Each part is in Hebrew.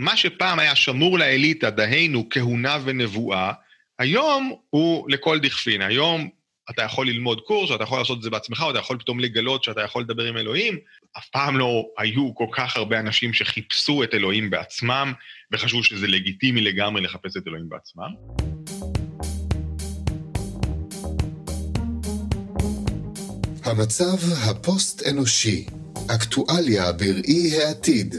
מה שפעם היה שמור לאליטה, דהיינו כהונה ונבואה, היום הוא לכל דכפין. היום אתה יכול ללמוד קורס, או אתה יכול לעשות את זה בעצמך, או אתה יכול פתאום לגלות שאתה יכול לדבר עם אלוהים. אף פעם לא היו כל כך הרבה אנשים שחיפשו את אלוהים בעצמם, וחשבו שזה לגיטימי לגמרי לחפש את אלוהים בעצמם. המצב הפוסט-אנושי, אקטואליה בראי העתיד.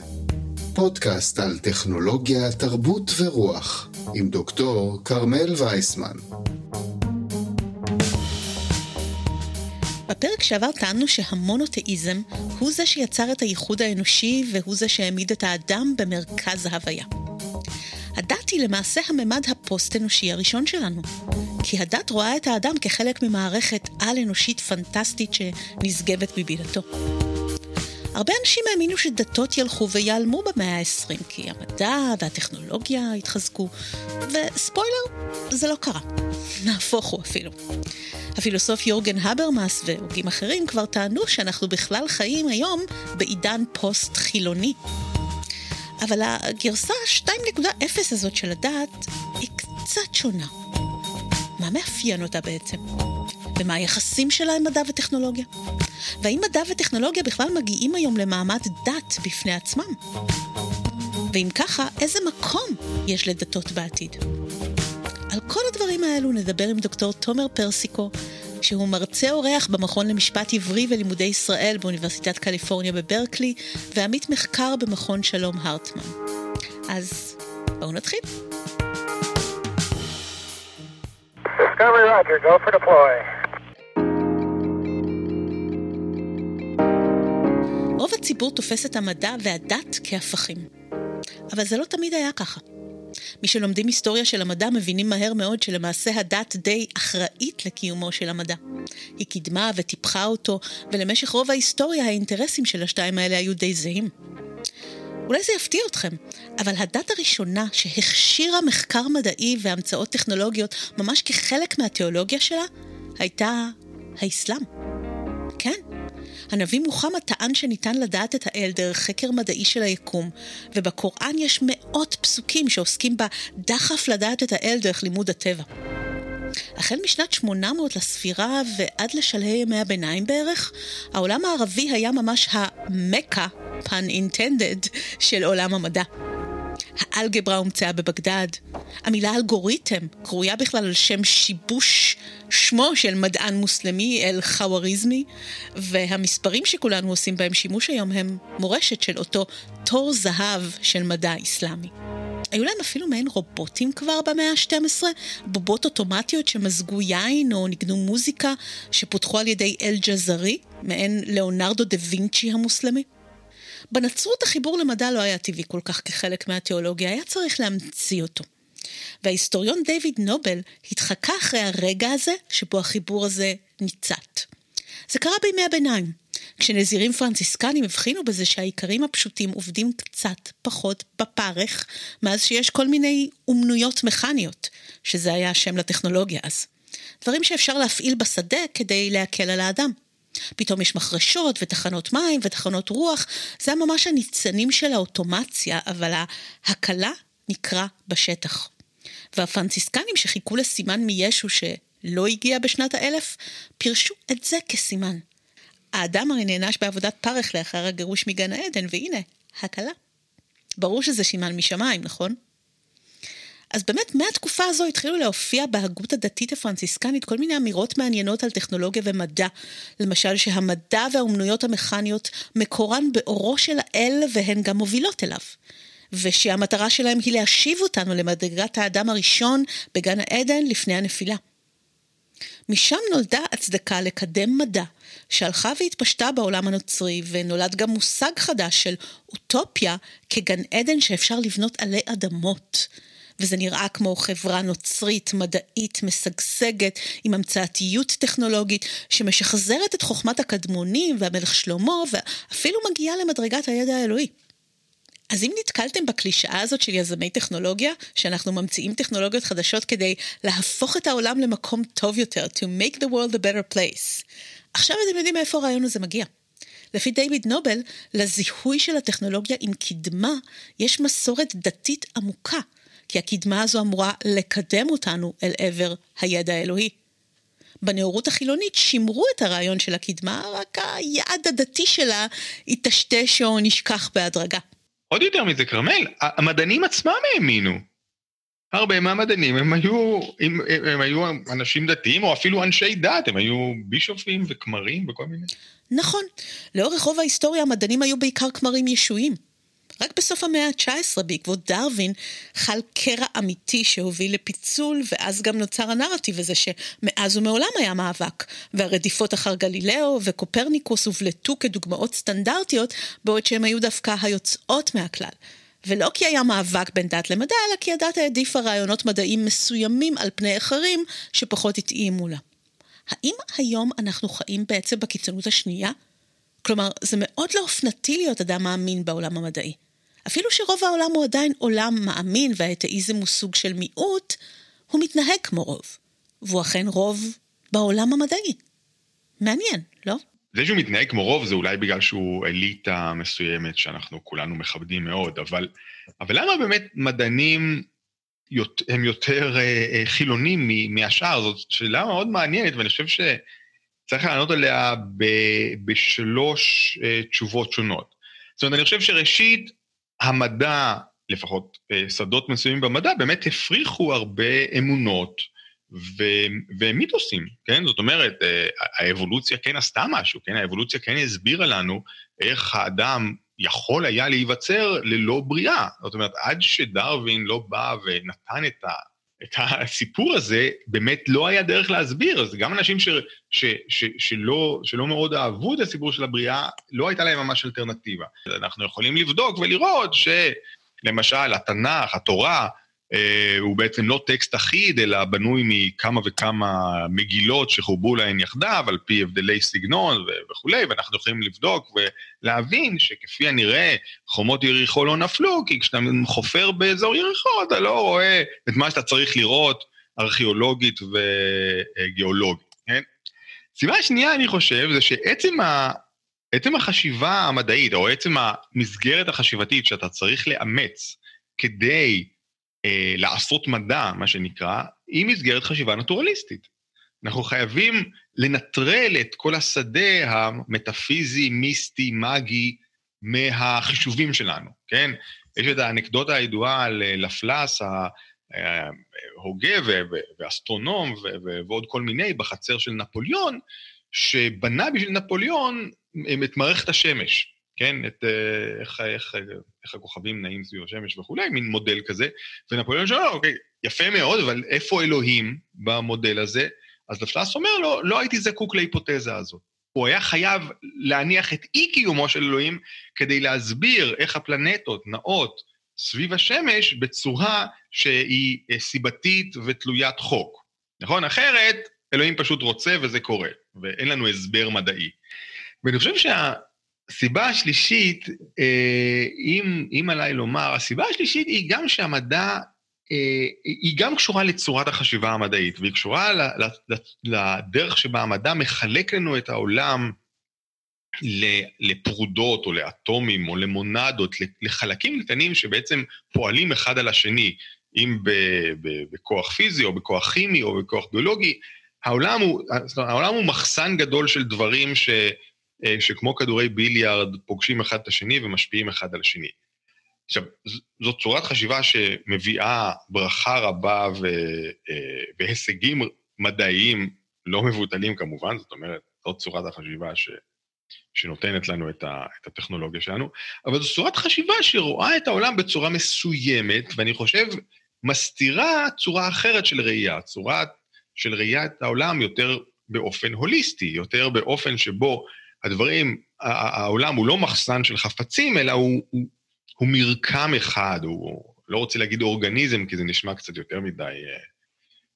פודקאסט על טכנולוגיה, תרבות ורוח, עם דוקטור כרמל וייסמן. בפרק שעבר טענו שהמונותאיזם הוא זה שיצר את הייחוד האנושי והוא זה שהעמיד את האדם במרכז ההוויה. הדת היא למעשה הממד הפוסט-אנושי הראשון שלנו, כי הדת רואה את האדם כחלק ממערכת על-אנושית פנטסטית שנשגבת בבילתו. הרבה אנשים האמינו שדתות ילכו וייעלמו במאה ה-20, כי המדע והטכנולוגיה התחזקו, וספוילר, זה לא קרה. נהפוך הוא אפילו. הפילוסוף יורגן הברמאס והוגים אחרים כבר טענו שאנחנו בכלל חיים היום בעידן פוסט-חילוני. אבל הגרסה 2.0 הזאת של הדת היא קצת שונה. מה מאפיין אותה בעצם? ומה היחסים שלה עם מדע וטכנולוגיה? והאם מדע וטכנולוגיה בכלל מגיעים היום למעמד דת בפני עצמם? ואם ככה, איזה מקום יש לדתות בעתיד? על כל הדברים האלו נדבר עם דוקטור תומר פרסיקו, שהוא מרצה אורח במכון למשפט עברי ולימודי ישראל באוניברסיטת קליפורניה בברקלי, ועמית מחקר במכון שלום הרטמן. אז בואו נתחיל. Discovery Roger, go for deploy. הציבור תופס את המדע והדת כהפכים. אבל זה לא תמיד היה ככה. מי שלומדים היסטוריה של המדע מבינים מהר מאוד שלמעשה הדת די אחראית לקיומו של המדע. היא קידמה וטיפחה אותו, ולמשך רוב ההיסטוריה האינטרסים של השתיים האלה היו די זהים. אולי זה יפתיע אתכם, אבל הדת הראשונה שהכשירה מחקר מדעי והמצאות טכנולוגיות ממש כחלק מהתיאולוגיה שלה, הייתה האסלאם. כן, הנביא מוחמד טען שניתן לדעת את האל דרך חקר מדעי של היקום, ובקוראן יש מאות פסוקים שעוסקים בדחף לדעת את האל דרך לימוד הטבע. החל משנת 800 לספירה ועד לשלהי ימי הביניים בערך, העולם הערבי היה ממש המכה, pun intended, של עולם המדע. האלגברה הומצאה בבגדד. המילה אלגוריתם קרויה בכלל על שם שיבוש שמו של מדען מוסלמי אל-חוואריזמי, והמספרים שכולנו עושים בהם שימוש היום הם מורשת של אותו תור זהב של מדע אסלאמי. היו להם אפילו מעין רובוטים כבר במאה ה-12, בובות אוטומטיות שמזגו יין או ניגנו מוזיקה, שפותחו על ידי אל-ג'זרי, מעין ליאונרדו דה וינצ'י המוסלמי. בנצרות החיבור למדע לא היה טבעי כל כך כחלק מהתיאולוגיה, היה צריך להמציא אותו. וההיסטוריון דיוויד נובל התחקה אחרי הרגע הזה שבו החיבור הזה ניצת. זה קרה בימי הביניים, כשנזירים פרנציסקנים הבחינו בזה שהאיכרים הפשוטים עובדים קצת פחות בפרך, מאז שיש כל מיני אומנויות מכניות, שזה היה השם לטכנולוגיה אז. דברים שאפשר להפעיל בשדה כדי להקל על האדם. פתאום יש מחרשות ותחנות מים ותחנות רוח, זה ממש הניצנים של האוטומציה, אבל ההקלה נקרא בשטח. והפרנציסקנים שחיכו לסימן מישו שלא הגיע בשנת האלף, פירשו את זה כסימן. האדם הרי נענש בעבודת פרך לאחר הגירוש מגן העדן, והנה, הקלה. ברור שזה סימן משמיים, נכון? אז באמת, מהתקופה הזו התחילו להופיע בהגות הדתית הפרנציסקנית כל מיני אמירות מעניינות על טכנולוגיה ומדע. למשל, שהמדע והאומנויות המכניות מקורן באורו של האל והן גם מובילות אליו. ושהמטרה שלהם היא להשיב אותנו למדרגת האדם הראשון בגן העדן לפני הנפילה. משם נולדה הצדקה לקדם מדע, שהלכה והתפשטה בעולם הנוצרי, ונולד גם מושג חדש של אוטופיה כגן עדן שאפשר לבנות עלי אדמות. וזה נראה כמו חברה נוצרית, מדעית, משגשגת, עם המצאתיות טכנולוגית, שמשחזרת את חוכמת הקדמונים והמלך שלמה, ואפילו מגיעה למדרגת הידע האלוהי. אז אם נתקלתם בקלישאה הזאת של יזמי טכנולוגיה, שאנחנו ממציאים טכנולוגיות חדשות כדי להפוך את העולם למקום טוב יותר, to make the world a better place, עכשיו אתם יודעים מאיפה הרעיון הזה מגיע. לפי דיוויד נובל, לזיהוי של הטכנולוגיה עם קדמה יש מסורת דתית עמוקה, כי הקדמה הזו אמורה לקדם אותנו אל עבר הידע האלוהי. בנאורות החילונית שימרו את הרעיון של הקדמה, רק היעד הדתי שלה היטשטש או נשכח בהדרגה. עוד יותר מזה, כרמל, המדענים עצמם האמינו. הרבה מהמדענים הם היו, הם, הם היו אנשים דתיים, או אפילו אנשי דת, הם היו בישופים וכמרים וכל מיני. נכון, לאורך רוב ההיסטוריה המדענים היו בעיקר כמרים ישועים. רק בסוף המאה ה-19, בעקבות דרווין, חל קרע אמיתי שהוביל לפיצול, ואז גם נוצר הנרטיב הזה שמאז ומעולם היה מאבק, והרדיפות אחר גלילאו וקופרניקוס הובלטו כדוגמאות סטנדרטיות, בעוד שהן היו דווקא היוצאות מהכלל. ולא כי היה מאבק בין דת למדע, אלא כי הדת העדיפה רעיונות מדעיים מסוימים על פני אחרים שפחות התאימו לה. האם היום אנחנו חיים בעצם בקיצונות השנייה? כלומר, זה מאוד לא אופנתי להיות אדם מאמין בעולם המדעי. אפילו שרוב העולם הוא עדיין עולם מאמין והאתאיזם הוא סוג של מיעוט, הוא מתנהג כמו רוב. והוא אכן רוב בעולם המדעי. מעניין, לא? זה שהוא מתנהג כמו רוב זה אולי בגלל שהוא אליטה מסוימת שאנחנו כולנו מכבדים מאוד, אבל, אבל למה באמת מדענים הם יותר אה, אה, חילונים מהשאר? זאת שאלה מאוד מעניינת, ואני חושב שצריך לענות עליה ב, בשלוש אה, תשובות שונות. זאת אומרת, אני חושב שראשית, המדע, לפחות שדות מסוימים במדע, באמת הפריחו הרבה אמונות ו- ומיתוסים, כן? זאת אומרת, האבולוציה כן עשתה משהו, כן? האבולוציה כן הסבירה לנו איך האדם יכול היה להיווצר ללא בריאה. זאת אומרת, עד שדרווין לא בא ונתן את, ה, את הסיפור הזה, באמת לא היה דרך להסביר. אז גם אנשים ש, ש, ש, שלא, שלא מאוד אהבו את הסיפור של הבריאה, לא הייתה להם ממש אלטרנטיבה. אנחנו יכולים לבדוק ולראות שלמשל, התנ"ך, התורה, הוא בעצם לא טקסט אחיד, אלא בנוי מכמה וכמה מגילות שחוברו להן יחדיו, על פי הבדלי סגנון וכולי, ואנחנו יכולים לבדוק ולהבין שכפי הנראה, חומות יריחו לא נפלו, כי כשאתה חופר באזור יריחו, אתה לא רואה את מה שאתה צריך לראות ארכיאולוגית וגיאולוגית, כן? סיבה שנייה, אני חושב, זה שעצם ה... עצם החשיבה המדעית, או עצם המסגרת החשיבתית שאתה צריך לאמץ כדי אה, לעשות מדע, מה שנקרא, היא מסגרת חשיבה נטורליסטית. אנחנו חייבים לנטרל את כל השדה המטאפיזי, מיסטי, מגי, מהחישובים שלנו, כן? יש את האנקדוטה הידועה על אה, לפלס, ההוגה ואסטרונום ועוד כל מיני בחצר של נפוליאון, שבנה בשביל נפוליאון אה, את מערכת השמש. כן, את אה, איך, איך, איך הכוכבים נעים סביב השמש וכולי, מין מודל כזה, ונפוליאון שואל, אוקיי, יפה מאוד, אבל איפה אלוהים במודל הזה? אז לפלס אומר לו, לא הייתי זקוק להיפותזה הזאת. הוא היה חייב להניח את אי-קיומו של אלוהים כדי להסביר איך הפלנטות נעות סביב השמש בצורה שהיא אה, סיבתית ותלוית חוק. נכון? אחרת, אלוהים פשוט רוצה וזה קורה, ואין לנו הסבר מדעי. ואני חושב שה... הסיבה השלישית, אה, אם, אם עליי לומר, הסיבה השלישית היא גם שהמדע, אה, היא גם קשורה לצורת החשיבה המדעית, והיא קשורה לדרך שבה המדע מחלק לנו את העולם לפרודות או לאטומים או למונדות, לחלקים קטנים שבעצם פועלים אחד על השני, אם בכוח פיזי או בכוח כימי או בכוח ביולוגי. העולם הוא, העולם הוא מחסן גדול של דברים ש... אה, שכמו כדורי ביליארד פוגשים אחד את השני ומשפיעים אחד על השני. עכשיו, זאת צורת חשיבה שמביאה ברכה רבה ו, אה, והישגים מדעיים לא מבוטלים כמובן, זאת אומרת, זאת צורת החשיבה ש, שנותנת לנו את, ה, את הטכנולוגיה שלנו, אבל זו צורת חשיבה שרואה את העולם בצורה מסוימת, ואני חושב מסתירה צורה אחרת של ראייה, צורה של ראיית העולם יותר באופן הוליסטי, יותר באופן שבו הדברים, העולם הוא לא מחסן של חפצים, אלא הוא, הוא, הוא מרקם אחד, הוא לא רוצה להגיד אורגניזם, כי זה נשמע קצת יותר מדי אה,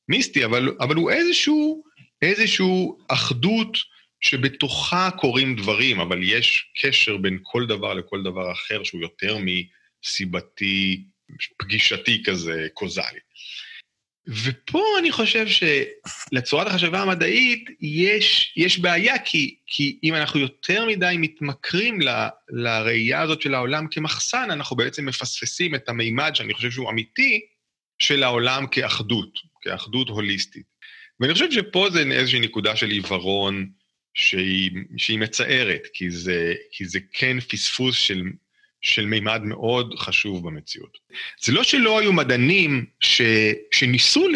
מיסטי, אבל, אבל הוא איזשהו, איזשהו אחדות שבתוכה קורים דברים, אבל יש קשר בין כל דבר לכל דבר אחר שהוא יותר מסיבתי, פגישתי כזה, קוזלי. ופה אני חושב שלצורת החשבה המדעית יש, יש בעיה, כי, כי אם אנחנו יותר מדי מתמכרים ל, לראייה הזאת של העולם כמחסן, אנחנו בעצם מפספסים את המימד שאני חושב שהוא אמיתי, של העולם כאחדות, כאחדות הוליסטית. ואני חושב שפה זה איזושהי נקודה של עיוורון שהיא, שהיא מצערת, כי זה, כי זה כן פספוס של, של מימד מאוד חשוב במציאות. זה לא שלא היו מדענים ש, שניסו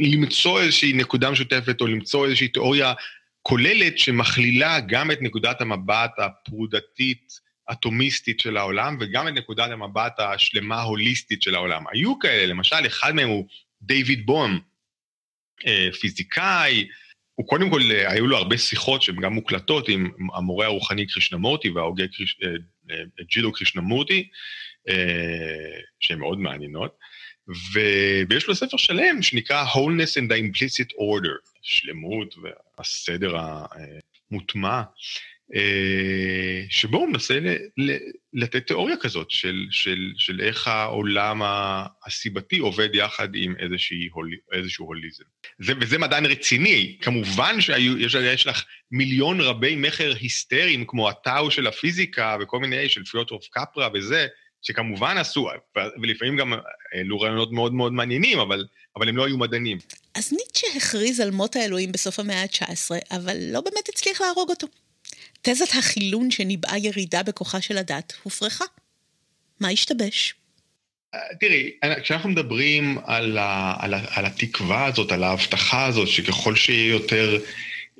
למצוא איזושהי נקודה משותפת או למצוא איזושהי תיאוריה כוללת שמכלילה גם את נקודת המבט הפרודתית, אטומיסטית של העולם, וגם את נקודת המבט השלמה ההוליסטית של העולם. היו כאלה, למשל, אחד מהם הוא דיוויד בום, אה, פיזיקאי, הוא קודם כל, אה, היו לו הרבה שיחות שהן גם מוקלטות עם המורה הרוחני קרישנמורטי וההוגה קריש, אה, ג'ילו קרישנמורטי, שהן מאוד מעניינות. ויש לו ספר שלם שנקרא Wholeness and the Implicit Order, שלמות והסדר המוטמע. אה, שבו הוא מנסה לתת תיאוריה כזאת של, של, של איך העולם הסיבתי עובד יחד עם איזושהי, איזשהו הוליזם. זה, וזה מדען רציני, כמובן שיש לך מיליון רבי מכר היסטריים כמו הטאו של הפיזיקה וכל מיני, של פיוטרוף קפרה וזה, שכמובן עשו, ולפעמים גם העלו רעיונות מאוד מאוד מעניינים, אבל, אבל הם לא היו מדענים. אז ניטשה הכריז על מות האלוהים בסוף המאה ה-19, אבל לא באמת הצליח להרוג אותו. תזת החילון שניבאה ירידה בכוחה של הדת הופרכה. מה השתבש? תראי, כשאנחנו מדברים על, ה, על, ה, על התקווה הזאת, על ההבטחה הזאת, שככל שיהיה יותר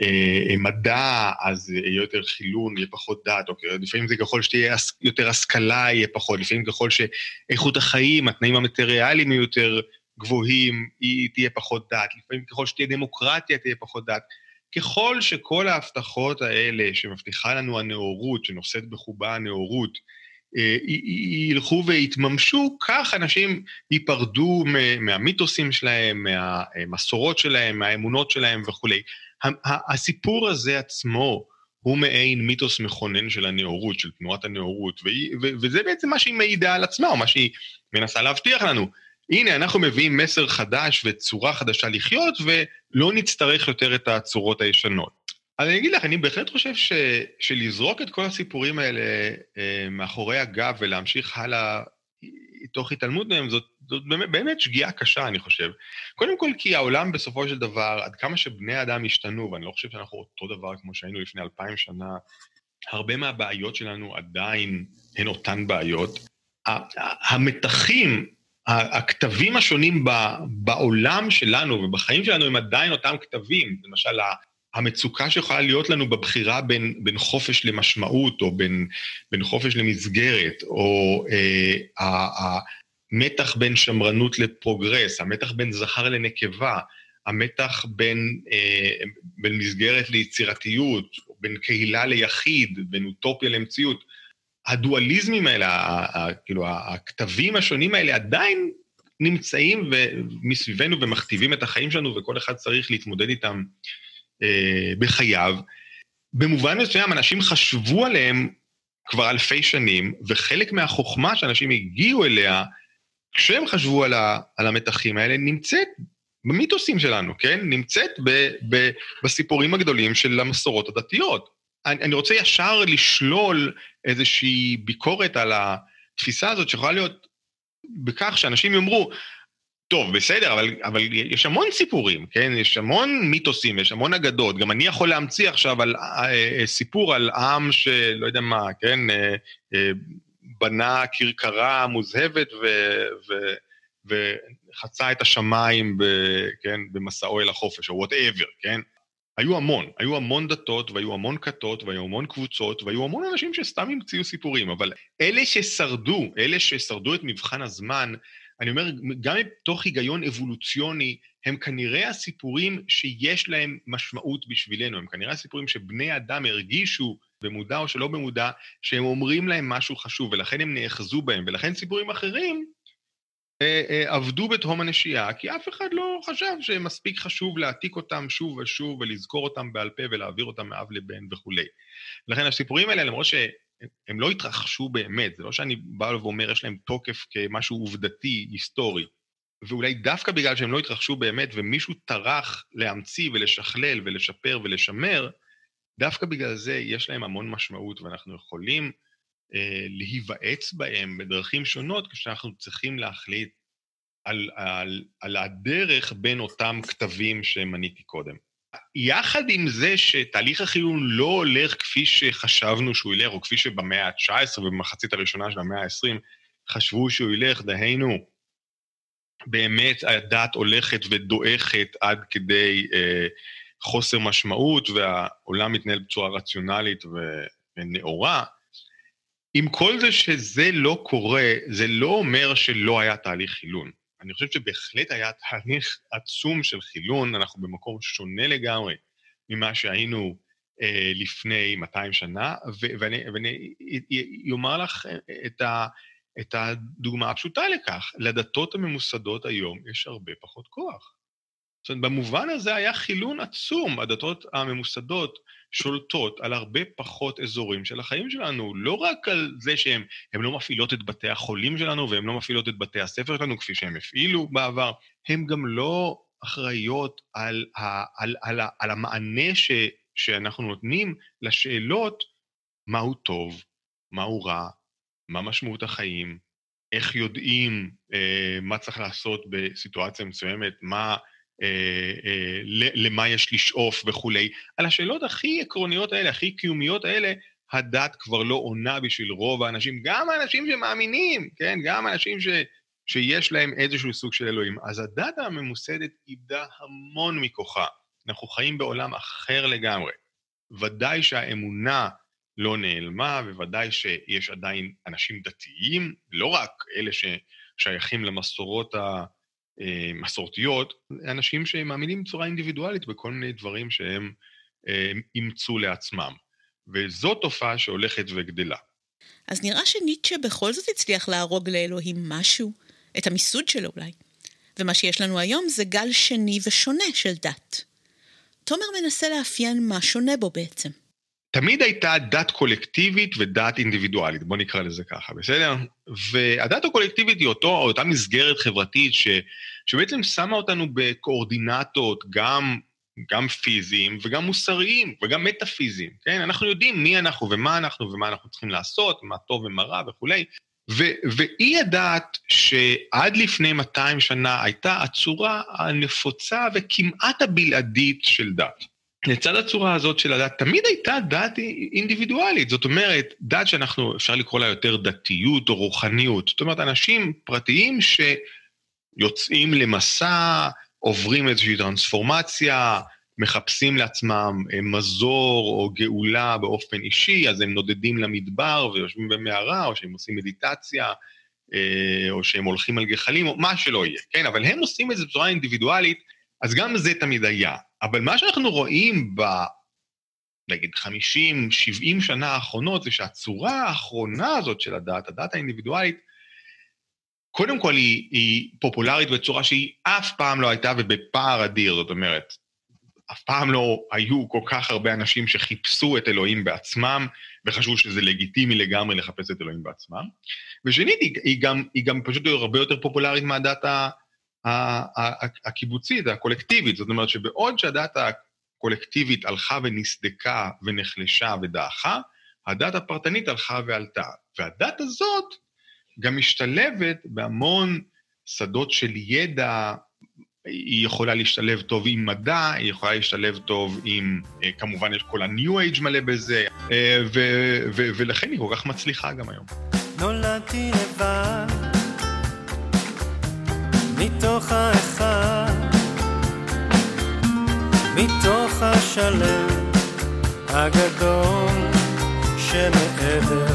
אה, מדע, אז יהיה יותר חילון, יהיה פחות דת, או לפעמים זה ככל שתהיה יותר השכלה, יהיה פחות, לפעמים ככל שאיכות החיים, התנאים המטריאליים יהיו יותר גבוהים, היא תהיה פחות דת, לפעמים ככל שתהיה דמוקרטיה, תהיה פחות דת. ככל שכל ההבטחות האלה שמבטיחה לנו הנאורות, שנושאת בחובה הנאורות, אה, ילכו ויתממשו, כך אנשים ייפרדו מהמיתוסים שלהם, מהמסורות שלהם, מהאמונות שלהם וכולי. הסיפור הזה עצמו הוא מעין מיתוס מכונן של הנאורות, של תנועת הנאורות, וזה בעצם מה שהיא מעידה על עצמה, או מה שהיא מנסה להבטיח לנו. הנה, אנחנו מביאים מסר חדש וצורה חדשה לחיות, ולא נצטרך יותר את הצורות הישנות. אז אני אגיד לך, אני בהחלט חושב ש, שלזרוק את כל הסיפורים האלה אה, מאחורי הגב ולהמשיך הלאה תוך התעלמות מהם, זאת, זאת באמת, באמת שגיאה קשה, אני חושב. קודם כל כי העולם בסופו של דבר, עד כמה שבני אדם השתנו, ואני לא חושב שאנחנו אותו דבר כמו שהיינו לפני אלפיים שנה, הרבה מהבעיות שלנו עדיין הן אותן בעיות. המתחים הכתבים השונים בעולם שלנו ובחיים שלנו הם עדיין אותם כתבים. למשל, המצוקה שיכולה להיות לנו בבחירה בין, בין חופש למשמעות, או בין, בין חופש למסגרת, או אה, המתח בין שמרנות לפרוגרס, המתח בין זכר לנקבה, המתח בין, אה, בין מסגרת ליצירתיות, בין קהילה ליחיד, בין אוטופיה למציאות. הדואליזמים האלה, כאילו, הכתבים השונים האלה עדיין נמצאים מסביבנו ומכתיבים את החיים שלנו, וכל אחד צריך להתמודד איתם אה, בחייו. במובן מסוים, אנשים חשבו עליהם כבר אלפי שנים, וחלק מהחוכמה שאנשים הגיעו אליה, כשהם חשבו על, ה, על המתחים האלה, נמצאת במיתוסים שלנו, כן? נמצאת ב, ב, בסיפורים הגדולים של המסורות הדתיות. אני, אני רוצה ישר לשלול איזושהי ביקורת על התפיסה הזאת שיכולה להיות בכך שאנשים יאמרו, טוב, בסדר, אבל, אבל יש המון סיפורים, כן? יש המון מיתוסים, יש המון אגדות. גם אני יכול להמציא עכשיו על אה, סיפור על עם שלא יודע מה, כן? אה, אה, בנה כרכרה מוזהבת ו, ו, וחצה את השמיים, ב, כן? במסעו אל החופש, או וואטאבר, כן? היו המון, היו המון דתות, והיו המון כתות, והיו המון קבוצות, והיו המון אנשים שסתם המציאו סיפורים, אבל אלה ששרדו, אלה ששרדו את מבחן הזמן, אני אומר, גם מתוך היגיון אבולוציוני, הם כנראה הסיפורים שיש להם משמעות בשבילנו, הם כנראה הסיפורים שבני אדם הרגישו, במודע או שלא במודע, שהם אומרים להם משהו חשוב, ולכן הם נאחזו בהם, ולכן סיפורים אחרים עבדו בתהום הנשייה, כי אף אחד לא חשב שמספיק חשוב להעתיק אותם שוב ושוב ולזכור אותם בעל פה ולהעביר אותם מאב לבן וכולי. לכן הסיפורים האלה, למרות שהם לא התרחשו באמת, זה לא שאני בא ואומר יש להם תוקף כמשהו עובדתי, היסטורי, ואולי דווקא בגלל שהם לא התרחשו באמת, ומישהו טרח להמציא ולשכלל ולשפר ולשמר, דווקא בגלל זה יש להם המון משמעות, ואנחנו יכולים אה, להיוועץ בהם בדרכים שונות כשאנחנו צריכים להחליט על, על, על הדרך בין אותם כתבים שמניתי קודם. יחד עם זה שתהליך החילון לא הולך כפי שחשבנו שהוא ילך, או כפי שבמאה ה-19 ובמחצית הראשונה של המאה ה-20 חשבו שהוא ילך, דהיינו, באמת הדת הולכת ודועכת עד כדי אה, חוסר משמעות, והעולם מתנהל בצורה רציונלית ונאורה. עם כל זה שזה לא קורה, זה לא אומר שלא היה תהליך חילון. אני חושב שבהחלט היה תהליך עצום של חילון, אנחנו במקום שונה לגמרי ממה שהיינו אה, לפני 200 שנה, ואני אומר לך את, ה, את הדוגמה הפשוטה לכך, לדתות הממוסדות היום יש הרבה פחות כוח. זאת אומרת, במובן הזה היה חילון עצום, הדתות הממוסדות שולטות על הרבה פחות אזורים של החיים שלנו, לא רק על זה שהן לא מפעילות את בתי החולים שלנו והן לא מפעילות את בתי הספר שלנו כפי שהן הפעילו בעבר, הן גם לא אחראיות על, ה, על, על, על, על המענה ש, שאנחנו נותנים לשאלות מהו טוב, מהו רע, מה משמעות החיים, איך יודעים אה, מה צריך לעשות בסיטואציה מסוימת, מה... אה, אה, למה יש לשאוף וכולי. על השאלות הכי עקרוניות האלה, הכי קיומיות האלה, הדת כבר לא עונה בשביל רוב האנשים, גם האנשים שמאמינים, כן? גם האנשים ש, שיש להם איזשהו סוג של אלוהים. אז הדת הממוסדת איבדה המון מכוחה. אנחנו חיים בעולם אחר לגמרי. ודאי שהאמונה לא נעלמה, וודאי שיש עדיין אנשים דתיים, לא רק אלה ששייכים למסורות ה... אה, מסורתיות, אנשים שמאמינים בצורה אינדיבידואלית בכל מיני דברים שהם אה, אימצו לעצמם. וזו תופעה שהולכת וגדלה. אז נראה שניטשה בכל זאת הצליח להרוג לאלוהים משהו, את המיסוד שלו אולי. ומה שיש לנו היום זה גל שני ושונה של דת. תומר מנסה לאפיין מה שונה בו בעצם. תמיד הייתה דת קולקטיבית ודת אינדיבידואלית, בוא נקרא לזה ככה, בסדר? והדת הקולקטיבית היא אותו, אותה מסגרת חברתית ש, שבעצם שמה אותנו בקואורדינטות גם, גם פיזיים וגם מוסריים וגם מטאפיזיים, כן? אנחנו יודעים מי אנחנו ומה אנחנו ומה אנחנו צריכים לעשות, מה טוב ומה רע וכולי. ו- והיא הדעת שעד לפני 200 שנה הייתה הצורה הנפוצה וכמעט הבלעדית של דת. לצד הצורה הזאת של הדת, תמיד הייתה דת אינדיבידואלית. זאת אומרת, דת שאנחנו, אפשר לקרוא לה יותר דתיות או רוחניות. זאת אומרת, אנשים פרטיים שיוצאים למסע, עוברים איזושהי טרנספורמציה, מחפשים לעצמם אה, מזור או גאולה באופן אישי, אז הם נודדים למדבר ויושבים במערה, או שהם עושים מדיטציה, אה, או שהם הולכים על גחלים, או מה שלא יהיה, כן? אבל הם עושים את זה בצורה אינדיבידואלית, אז גם זה תמיד היה. אבל מה שאנחנו רואים ב... נגיד 50, 70 שנה האחרונות, זה שהצורה האחרונה הזאת של הדת, הדת האינדיבידואלית, קודם כל היא, היא פופולרית בצורה שהיא אף פעם לא הייתה ובפער אדיר, זאת אומרת, אף פעם לא היו כל כך הרבה אנשים שחיפשו את אלוהים בעצמם, וחשבו שזה לגיטימי לגמרי לחפש את אלוהים בעצמם. ושנית, היא, היא, גם, היא גם פשוט הרבה יותר פופולרית מהדת הקיבוצית, הקולקטיבית. זאת אומרת שבעוד שהדת הקולקטיבית הלכה ונסדקה ונחלשה ודעכה, הדת הפרטנית הלכה ועלתה. והדת הזאת גם משתלבת בהמון שדות של ידע, היא יכולה להשתלב טוב עם מדע, היא יכולה להשתלב טוב עם, אה, כמובן יש כל ה-new age מלא בזה, אה, ולכן היא כל כך מצליחה גם היום. נולדתי לבד מתוך האחד, מתוך השלם הגדול שמעבר.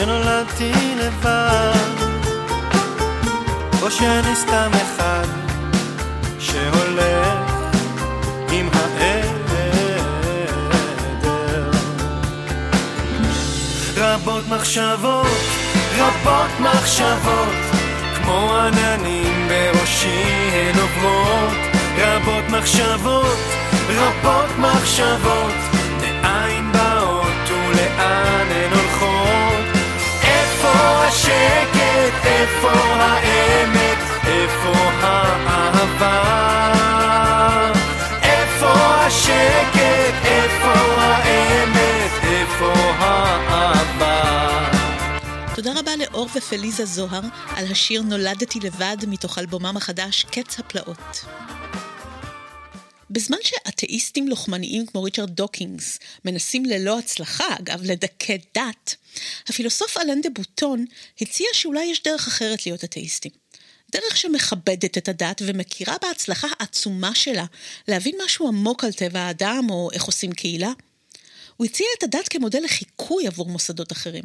שנולדתי לבד, או שאני סתם אחד שהולך עם האל רבות מחשבות, רבות מחשבות, כמו עננים בראשי הן עוברות, רבות מחשבות, רבות מחשבות, מאין באות ולאן הן הולכות. איפה השקט? איפה האמת? איפה האהבה? איפה השקט? איפה האמת? איפה האהבה? תודה רבה לאור ופליזה זוהר על השיר "נולדתי לבד" מתוך אלבומם החדש "קץ הפלאות". בזמן שאתאיסטים לוחמניים כמו ריצ'רד דוקינס מנסים ללא הצלחה, אגב, לדכא דת, הפילוסוף אלן דה בוטון הציע שאולי יש דרך אחרת להיות אתאיסטים. דרך שמכבדת את הדת ומכירה בהצלחה העצומה שלה להבין משהו עמוק על טבע האדם או איך עושים קהילה. הוא הציע את הדת כמודל לחיקוי עבור מוסדות אחרים.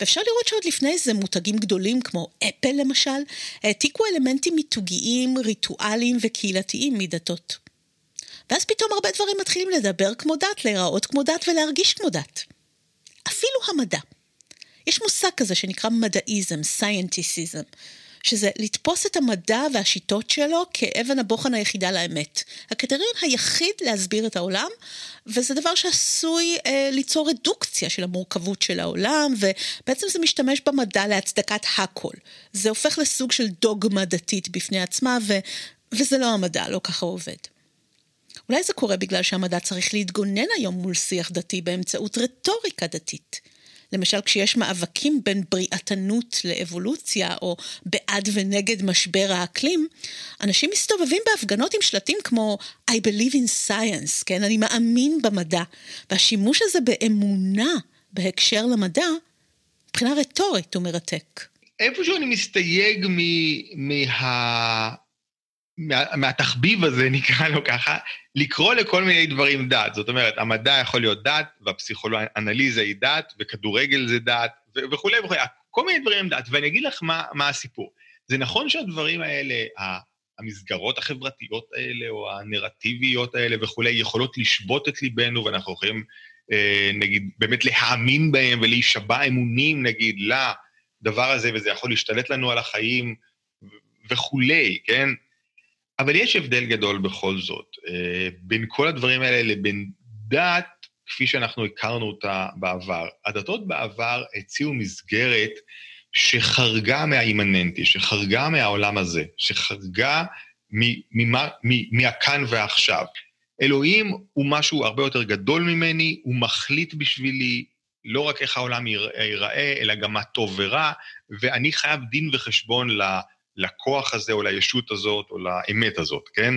ואפשר לראות שעוד לפני זה מותגים גדולים כמו אפל למשל, העתיקו אלמנטים מיתוגיים, ריטואליים וקהילתיים מדתות. ואז פתאום הרבה דברים מתחילים לדבר כמו דת, להיראות כמו דת ולהרגיש כמו דת. אפילו המדע. יש מושג כזה שנקרא מדעיזם, סיינטיסיזם, שזה לתפוס את המדע והשיטות שלו כאבן הבוחן היחידה לאמת. הקריטריון היחיד להסביר את העולם, וזה דבר שעשוי אה, ליצור רדוקציה של המורכבות של העולם, ובעצם זה משתמש במדע להצדקת הכל. זה הופך לסוג של דוגמה דתית בפני עצמה, ו, וזה לא המדע, לא ככה עובד. אולי זה קורה בגלל שהמדע צריך להתגונן היום מול שיח דתי באמצעות רטוריקה דתית. למשל, כשיש מאבקים בין בריאתנות לאבולוציה, או בעד ונגד משבר האקלים, אנשים מסתובבים בהפגנות עם שלטים כמו I believe in science, כן? אני מאמין במדע. והשימוש הזה באמונה בהקשר למדע, מבחינה רטורית הוא מרתק. איפשהו אני מסתייג מה... מה... מהתחביב הזה, נקרא לו ככה, לקרוא לכל מיני דברים דת. זאת אומרת, המדע יכול להיות דת, והפסיכואנליזה היא דת, וכדורגל זה דת, וכולי וכולי, כל מיני דברים הם דת. ואני אגיד לך מה, מה הסיפור. זה נכון שהדברים האלה, המסגרות החברתיות האלה, או הנרטיביות האלה וכולי, יכולות לשבות את ליבנו, ואנחנו יכולים, אה, נגיד, באמת להאמין בהם ולהישבע אמונים, נגיד, לדבר הזה, וזה יכול להשתלט לנו על החיים וכולי, כן? אבל יש הבדל גדול בכל זאת, אה, בין כל הדברים האלה לבין דת, כפי שאנחנו הכרנו אותה בעבר. הדתות בעבר הציעו מסגרת שחרגה מהאימננטי, שחרגה מהעולם הזה, שחרגה מהכאן והעכשיו. אלוהים הוא משהו הרבה יותר גדול ממני, הוא מחליט בשבילי לא רק איך העולם ייראה, אלא גם מה טוב ורע, ואני חייב דין וחשבון ל... לכוח הזה או לישות הזאת או לאמת הזאת, כן?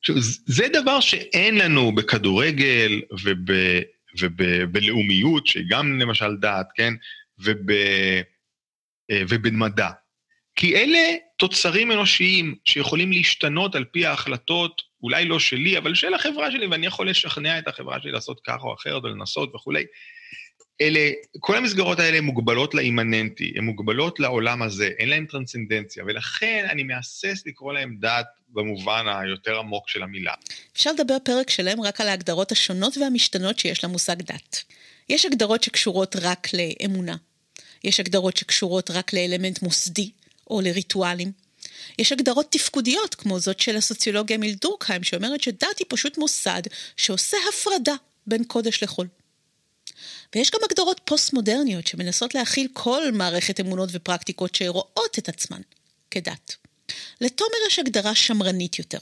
עכשיו, זה דבר שאין לנו בכדורגל וב, ובלאומיות, שהיא גם למשל דת, כן? וב, אה, ובמדע. כי אלה תוצרים אנושיים שיכולים להשתנות על פי ההחלטות, אולי לא שלי, אבל של החברה שלי, ואני יכול לשכנע את החברה שלי לעשות ככה או אחרת, או לנסות וכולי. אלה, כל המסגרות האלה הן מוגבלות לאימננטי, הן מוגבלות לעולם הזה, אין להן טרנסצנדנציה, ולכן אני מהסס לקרוא להן דת במובן היותר עמוק של המילה. אפשר לדבר פרק שלם רק על ההגדרות השונות והמשתנות שיש למושג דת. יש הגדרות שקשורות רק לאמונה, יש הגדרות שקשורות רק לאלמנט מוסדי או לריטואלים. יש הגדרות תפקודיות, כמו זאת של הסוציולוגיה אמיל דורקהיים, שאומרת שדת היא פשוט מוסד שעושה הפרדה בין קודש לחול. ויש גם הגדרות פוסט-מודרניות שמנסות להכיל כל מערכת אמונות ופרקטיקות שרואות את עצמן כדת. לתומר יש הגדרה שמרנית יותר.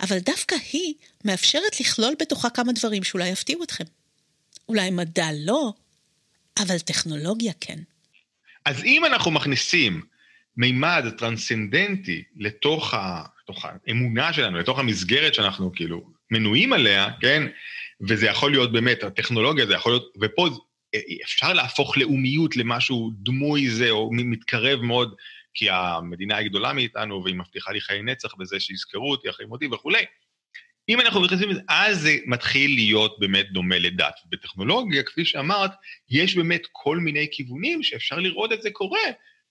אבל דווקא היא מאפשרת לכלול בתוכה כמה דברים שאולי יפתיעו אתכם. אולי מדע לא, אבל טכנולוגיה כן. אז אם אנחנו מכניסים מימד טרנסצנדנטי לתוך, ה, לתוך האמונה שלנו, לתוך המסגרת שאנחנו כאילו מנויים עליה, כן? וזה יכול להיות באמת, הטכנולוגיה, זה יכול להיות, ופה אפשר להפוך לאומיות למשהו דמוי זה, או מתקרב מאוד, כי המדינה היא גדולה מאיתנו, והיא מבטיחה לי חיי נצח בזה שיזכרו אותי אחרי מותי וכולי. אם אנחנו נכנסים לזה, אז זה מתחיל להיות באמת דומה לדת. בטכנולוגיה, כפי שאמרת, יש באמת כל מיני כיוונים שאפשר לראות את זה קורה.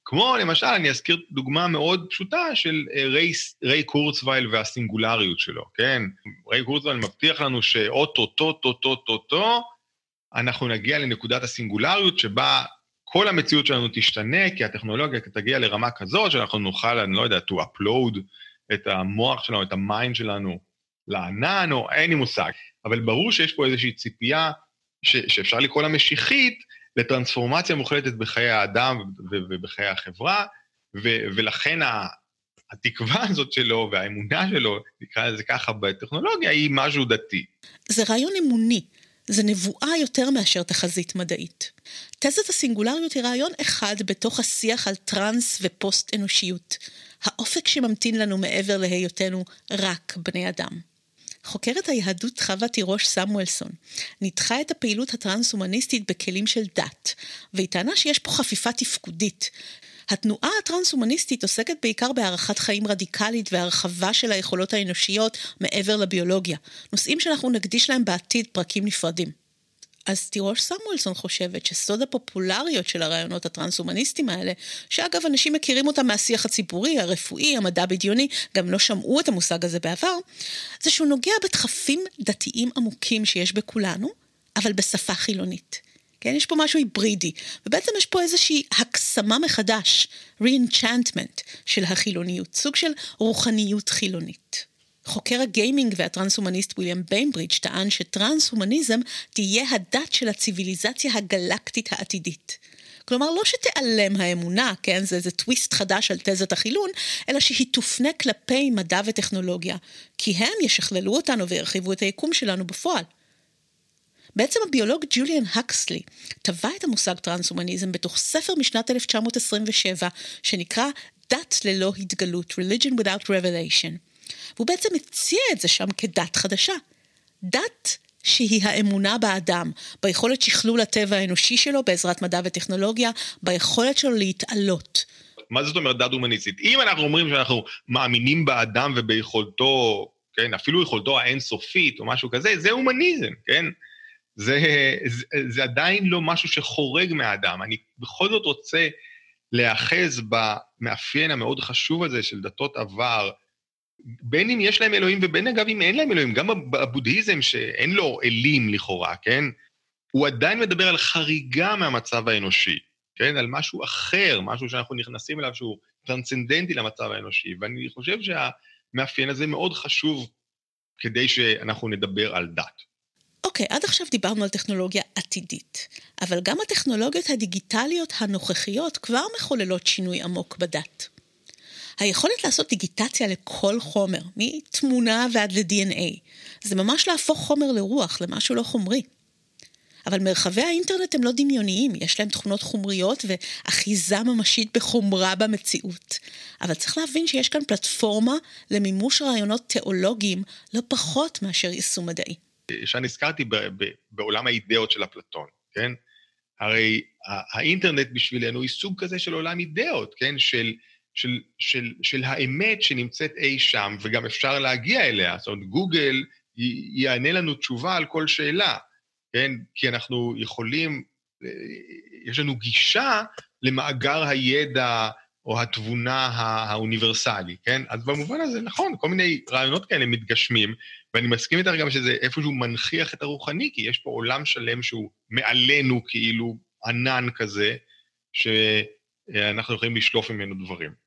כמו למשל, אני אזכיר דוגמה מאוד פשוטה של אה, ריי, ריי קורצווייל והסינגולריות שלו, כן? ריי קורצווייל מבטיח לנו שאו-טו-טו-טו-טו-טו, אנחנו נגיע לנקודת הסינגולריות שבה כל המציאות שלנו תשתנה, כי הטכנולוגיה תגיע לרמה כזאת שאנחנו נוכל, אני לא יודע, to upload את המוח שלנו, את ה mind שלנו לענן, או אין לי מושג. אבל ברור שיש פה איזושהי ציפייה ש, שאפשר לקרוא לה משיחית, לטרנספורמציה מוחלטת בחיי האדם ובחיי החברה, ולכן התקווה הזאת שלו והאמונה שלו, נקרא לזה ככה בטכנולוגיה, היא משהו דתי. זה רעיון אמוני, זה נבואה יותר מאשר תחזית מדעית. תזת הסינגולריות היא רעיון אחד בתוך השיח על טראנס ופוסט אנושיות. האופק שממתין לנו מעבר להיותנו רק בני אדם. חוקרת היהדות חווה תירוש סמואלסון ניתחה את הפעילות הטרנס-הומניסטית בכלים של דת, והיא טענה שיש פה חפיפה תפקודית. התנועה הטרנס-הומניסטית עוסקת בעיקר בהערכת חיים רדיקלית והרחבה של היכולות האנושיות מעבר לביולוגיה, נושאים שאנחנו נקדיש להם בעתיד פרקים נפרדים. אז תירוש סמואלסון חושבת שסוד הפופולריות של הרעיונות הטרנס-הומניסטיים האלה, שאגב, אנשים מכירים אותם מהשיח הציבורי, הרפואי, המדע בדיוני, גם לא שמעו את המושג הזה בעבר, זה שהוא נוגע בדחפים דתיים עמוקים שיש בכולנו, אבל בשפה חילונית. כן, יש פה משהו היברידי, ובעצם יש פה איזושהי הקסמה מחדש, re-enchantment של החילוניות, סוג של רוחניות חילונית. חוקר הגיימינג והטרנס-הומניסט ויליאם ביינברידג' טען שטרנס-הומניזם תהיה הדת של הציוויליזציה הגלקטית העתידית. כלומר, לא שתיעלם האמונה, כן, זה איזה טוויסט חדש על תזת החילון, אלא שהיא תופנה כלפי מדע וטכנולוגיה, כי הם ישכללו אותנו וירחיבו את היקום שלנו בפועל. בעצם הביולוג ג'וליאן הקסלי טבע את המושג טרנס-הומניזם בתוך ספר משנת 1927, שנקרא דת ללא התגלות, Religion Without Revelation. והוא בעצם הציע את זה שם כדת חדשה. דת שהיא האמונה באדם, ביכולת שכלול הטבע האנושי שלו בעזרת מדע וטכנולוגיה, ביכולת שלו להתעלות. מה זאת אומרת דת הומניסטית? אם אנחנו אומרים שאנחנו מאמינים באדם וביכולתו, כן, אפילו יכולתו האינסופית או משהו כזה, זה הומניזם, כן? זה, זה, זה עדיין לא משהו שחורג מהאדם. אני בכל זאת רוצה להיאחז במאפיין המאוד חשוב הזה של דתות עבר, בין אם יש להם אלוהים ובין אגב אם אין להם אלוהים, גם הבודהיזם שאין לו אלים לכאורה, כן? הוא עדיין מדבר על חריגה מהמצב האנושי, כן? על משהו אחר, משהו שאנחנו נכנסים אליו שהוא טרנסצנדנטי למצב האנושי, ואני חושב שהמאפיין הזה מאוד חשוב כדי שאנחנו נדבר על דת. אוקיי, okay, עד עכשיו דיברנו על טכנולוגיה עתידית, אבל גם הטכנולוגיות הדיגיטליות הנוכחיות כבר מחוללות שינוי עמוק בדת. היכולת לעשות דיגיטציה לכל חומר, מתמונה ועד ל-DNA, זה ממש להפוך חומר לרוח, למשהו לא חומרי. אבל מרחבי האינטרנט הם לא דמיוניים, יש להם תכונות חומריות ואחיזה ממשית בחומרה במציאות. אבל צריך להבין שיש כאן פלטפורמה למימוש רעיונות תיאולוגיים לא פחות מאשר יישום מדעי. שאני הזכרתי בעולם האידאות של אפלטון, כן? הרי האינטרנט בשבילנו היא סוג כזה של עולם אידאות, כן? של של, של, של האמת שנמצאת אי שם, וגם אפשר להגיע אליה. זאת אומרת, גוגל יענה לנו תשובה על כל שאלה, כן? כי אנחנו יכולים, אה, יש לנו גישה למאגר הידע או התבונה האוניברסלי, כן? אז במובן הזה, נכון, כל מיני רעיונות כאלה מתגשמים, ואני מסכים איתך גם שזה איפשהו מנכיח את הרוחני, כי יש פה עולם שלם שהוא מעלינו, כאילו ענן כזה, שאנחנו יכולים לשלוף ממנו דברים.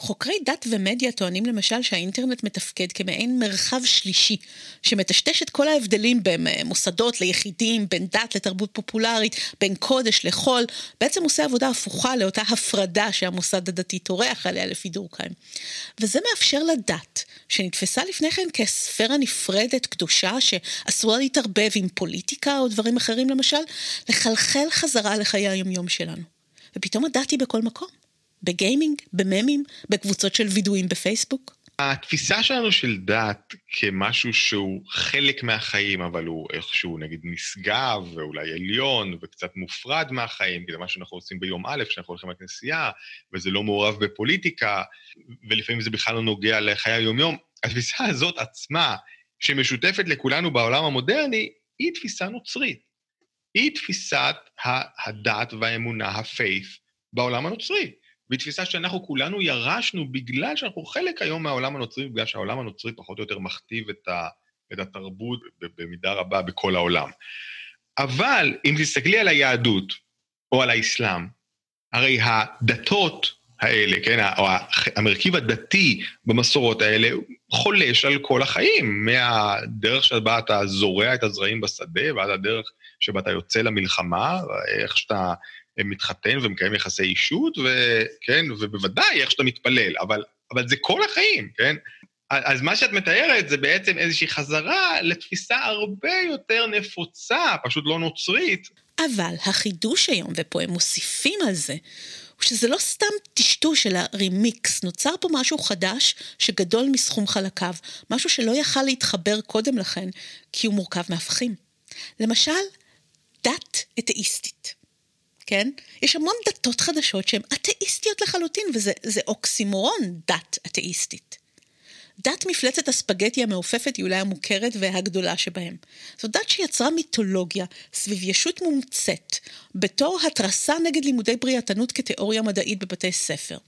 חוקרי דת ומדיה טוענים למשל שהאינטרנט מתפקד כמעין מרחב שלישי, שמטשטש את כל ההבדלים בין אה, מוסדות ליחידים, בין דת לתרבות פופולרית, בין קודש לחול, בעצם עושה עבודה הפוכה לאותה הפרדה שהמוסד הדתי טורח עליה לפי דורקהיים. וזה מאפשר לדת, שנתפסה לפני כן כספירה נפרדת, קדושה, שאסור לה להתערבב עם פוליטיקה או דברים אחרים למשל, לחלחל חזרה לחיי היומיום שלנו. ופתאום הדת היא בכל מקום. בגיימינג, בממים, בקבוצות של וידואים בפייסבוק? התפיסה שלנו של דת כמשהו שהוא חלק מהחיים, אבל הוא איכשהו נגיד נשגב, ואולי עליון, וקצת מופרד מהחיים, כי זה מה שאנחנו עושים ביום א', כשאנחנו הולכים לכנסייה, וזה לא מעורב בפוליטיקה, ולפעמים זה בכלל לא נוגע לחיי היום-יום. התפיסה הזאת עצמה, שמשותפת לכולנו בעולם המודרני, היא תפיסה נוצרית. היא תפיסת הדת והאמונה, הפייס, בעולם הנוצרי. והיא תפיסה שאנחנו כולנו ירשנו בגלל שאנחנו חלק היום מהעולם הנוצרי, בגלל שהעולם הנוצרי פחות או יותר מכתיב את, ה, את התרבות במידה רבה בכל העולם. אבל אם תסתכלי על היהדות או על האסלאם, הרי הדתות האלה, כן, או המרכיב הדתי במסורות האלה חולש על כל החיים, מהדרך שבה אתה זורע את הזרעים בשדה ועד הדרך שבה אתה יוצא למלחמה, איך שאתה מתחתן ומקיים יחסי אישות, וכן, ובוודאי איך שאתה מתפלל, אבל, אבל זה כל החיים, כן? אז מה שאת מתארת זה בעצם איזושהי חזרה לתפיסה הרבה יותר נפוצה, פשוט לא נוצרית. אבל החידוש היום, ופה הם מוסיפים על זה, הוא שזה לא סתם טשטוש, אלא רימיקס. נוצר פה משהו חדש שגדול מסכום חלקיו, משהו שלא יכל להתחבר קודם לכן, כי הוא מורכב מהפכים. למשל, דת אתאיסטית. כן? יש המון דתות חדשות שהן אתאיסטיות לחלוטין, וזה אוקסימורון, דת אתאיסטית. דת מפלצת הספגטי המעופפת היא אולי המוכרת והגדולה שבהם. זו דת שיצרה מיתולוגיה סביב ישות מומצאת, בתור התרסה נגד לימודי בריאתנות כתיאוריה מדעית בבתי ספר.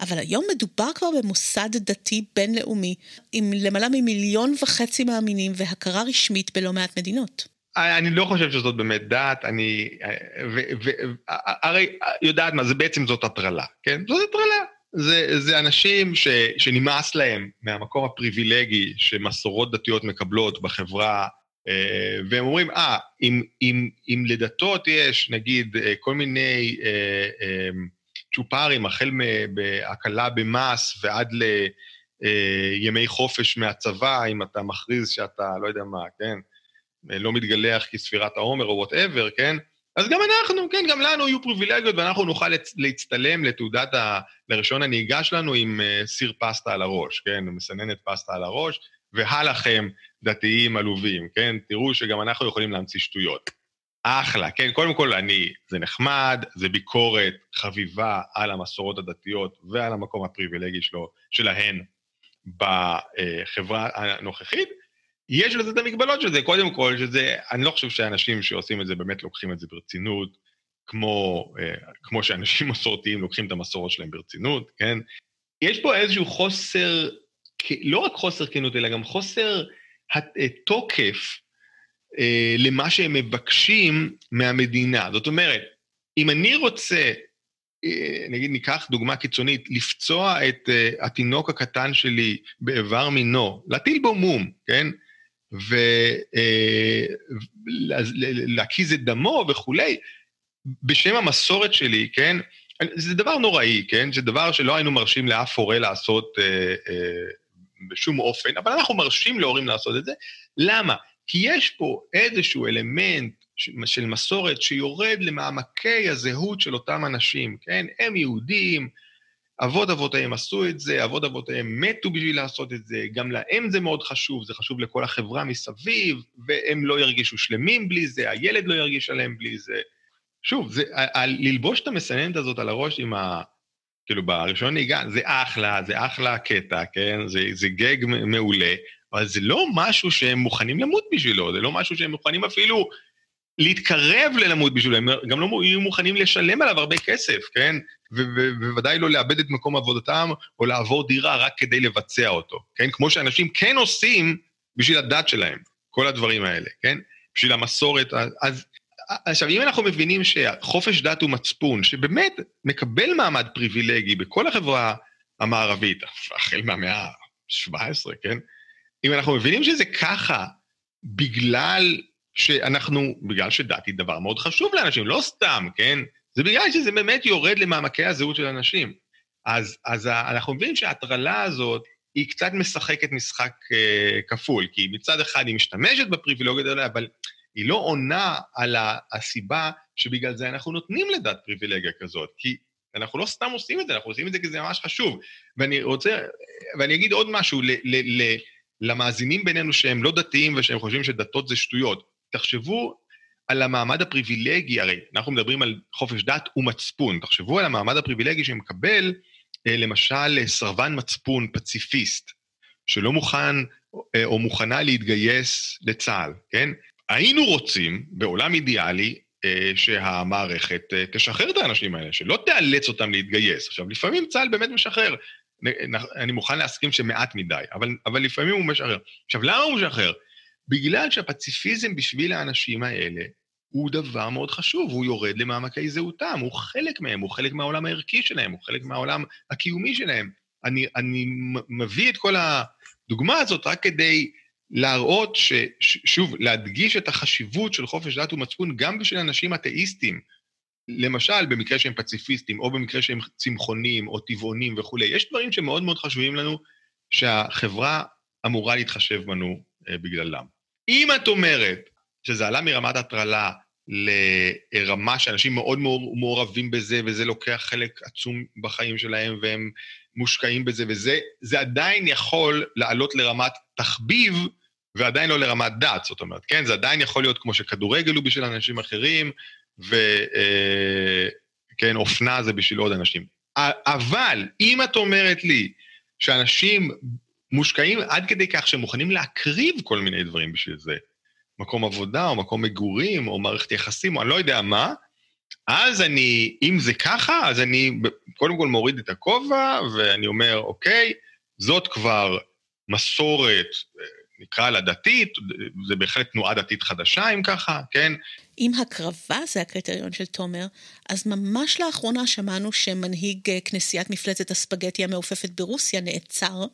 אבל היום מדובר כבר במוסד דתי בינלאומי, עם למעלה ממיליון וחצי מאמינים והכרה רשמית בלא מעט מדינות. אני לא חושב שזאת באמת דת, אני... הרי, יודעת מה, זה בעצם זאת הטרלה, כן? זאת הטרלה. זה, זה אנשים ש, שנמאס להם מהמקום הפריבילגי שמסורות דתיות מקבלות בחברה, אה, והם אומרים, אה, אם, אם, אם לדתות יש, נגיד, אה, כל מיני אה, צ'ופרים, החל בהקלה במס ועד לימי חופש מהצבא, אם אתה מכריז שאתה, לא יודע מה, כן, לא מתגלח בספירת העומר או whatever, כן? אז גם אנחנו, כן, גם לנו יהיו פריבילגיות ואנחנו נוכל להצטלם לתעודת ה... לרישיון הנהיגה שלנו עם uh, סיר פסטה על הראש, כן, מסננת פסטה על הראש, והלכם דתיים עלובים, כן? תראו שגם אנחנו יכולים להמציא שטויות. אחלה, כן? קודם כל, אני, זה נחמד, זה ביקורת חביבה על המסורות הדתיות ועל המקום הפריבילגי שלו, שלהן בחברה הנוכחית, יש לזה את המגבלות של זה, קודם כל, שזה, אני לא חושב שאנשים שעושים את זה באמת לוקחים את זה ברצינות, כמו, אה, כמו שאנשים מסורתיים לוקחים את המסורות שלהם ברצינות, כן? יש פה איזשהו חוסר, לא רק חוסר כנות, אלא גם חוסר תוקף אה, למה שהם מבקשים מהמדינה. זאת אומרת, אם אני רוצה, אה, נגיד ניקח דוגמה קיצונית, לפצוע את התינוק הקטן שלי באיבר מינו, להטיל בו מום, כן? ולהקיז את דמו וכולי, בשם המסורת שלי, כן? זה דבר נוראי, כן? זה דבר שלא היינו מרשים לאף הורה לעשות אה, אה, בשום אופן, אבל אנחנו מרשים להורים לעשות את זה. למה? כי יש פה איזשהו אלמנט של מסורת שיורד למעמקי הזהות של אותם אנשים, כן? הם יהודים, אבות אבותיהם עשו את זה, אבות אבותיהם מתו בשביל לעשות את זה, גם להם זה מאוד חשוב, זה חשוב לכל החברה מסביב, והם לא ירגישו שלמים בלי זה, הילד לא ירגיש שלם בלי זה. שוב, זה, ללבוש את המסננת הזאת על הראש עם ה... כאילו, בראשון נהיגה, זה אחלה, זה אחלה קטע, כן? זה, זה גג מעולה, אבל זה לא משהו שהם מוכנים למות בשבילו, זה לא משהו שהם מוכנים אפילו להתקרב ללמוד בשבילו, הם גם לא יהיו מוכנים לשלם עליו הרבה כסף, כן? ובוודאי לא לאבד את מקום עבודתם, או לעבור דירה רק כדי לבצע אותו, כן? כמו שאנשים כן עושים בשביל הדת שלהם, כל הדברים האלה, כן? בשביל המסורת. אז עכשיו, אם אנחנו מבינים שחופש דת הוא מצפון, שבאמת מקבל מעמד פריבילגי בכל החברה המערבית, החל מהמאה ה-17, כן? אם אנחנו מבינים שזה ככה, בגלל שאנחנו, בגלל שדת היא דבר מאוד חשוב לאנשים, לא סתם, כן? זה בגלל שזה באמת יורד למעמקי הזהות של אנשים. אז, אז אנחנו מבינים שההטרלה הזאת, היא קצת משחקת משחק אה, כפול, כי מצד אחד היא משתמשת בפריבילוגיות האלה, אבל היא לא עונה על הסיבה שבגלל זה אנחנו נותנים לדת פריבילגיה כזאת, כי אנחנו לא סתם עושים את זה, אנחנו עושים את זה כי זה ממש חשוב. ואני רוצה, ואני אגיד עוד משהו ל, ל, ל, למאזינים בינינו שהם לא דתיים ושהם חושבים שדתות זה שטויות. תחשבו על המעמד הפריבילגי, הרי אנחנו מדברים על חופש דת ומצפון, תחשבו על המעמד הפריבילגי שמקבל אה, למשל סרבן מצפון פציפיסט, שלא מוכן אה, או מוכנה להתגייס לצה"ל, כן? היינו רוצים, בעולם אידיאלי, אה, שהמערכת תשחרר את האנשים האלה, שלא תאלץ אותם להתגייס. עכשיו, לפעמים צה"ל באמת משחרר. אני מוכן להסכים שמעט מדי, אבל, אבל לפעמים הוא משחרר. עכשיו, למה הוא משחרר? בגלל שהפציפיזם בשביל האנשים האלה הוא דבר מאוד חשוב, הוא יורד למעמקי זהותם, הוא חלק מהם, הוא חלק מהעולם הערכי שלהם, הוא חלק מהעולם הקיומי שלהם. אני, אני מביא את כל הדוגמה הזאת רק כדי להראות, ש, ש, שוב, להדגיש את החשיבות של חופש דת ומצפון גם בשביל אנשים אתאיסטים. למשל, במקרה שהם פציפיסטים, או במקרה שהם צמחונים, או טבעונים וכולי. יש דברים שמאוד מאוד חשובים לנו, שהחברה אמורה להתחשב בנו אה, בגללם. אם את אומרת שזה עלה מרמת הטרלה לרמה שאנשים מאוד מעורבים בזה, וזה לוקח חלק עצום בחיים שלהם, והם מושקעים בזה, וזה עדיין יכול לעלות לרמת תחביב, ועדיין לא לרמת דת, זאת אומרת, כן? זה עדיין יכול להיות כמו שכדורגל הוא בשביל אנשים אחרים, וכן, אה, אופנה זה בשביל עוד אנשים. אבל אם את אומרת לי שאנשים מושקעים עד כדי כך שהם מוכנים להקריב כל מיני דברים בשביל זה, מקום עבודה, או מקום מגורים, או מערכת יחסים, או אני לא יודע מה, אז אני, אם זה ככה, אז אני קודם כל מוריד את הכובע, ואני אומר, אוקיי, זאת כבר מסורת, נקרא לה דתית, זה בהחלט תנועה דתית חדשה, אם ככה, כן? אם הקרבה זה הקריטריון של תומר, אז ממש לאחרונה שמענו שמנהיג אה, כנסיית מפלצת הספגטי המעופפת ברוסיה נעצר,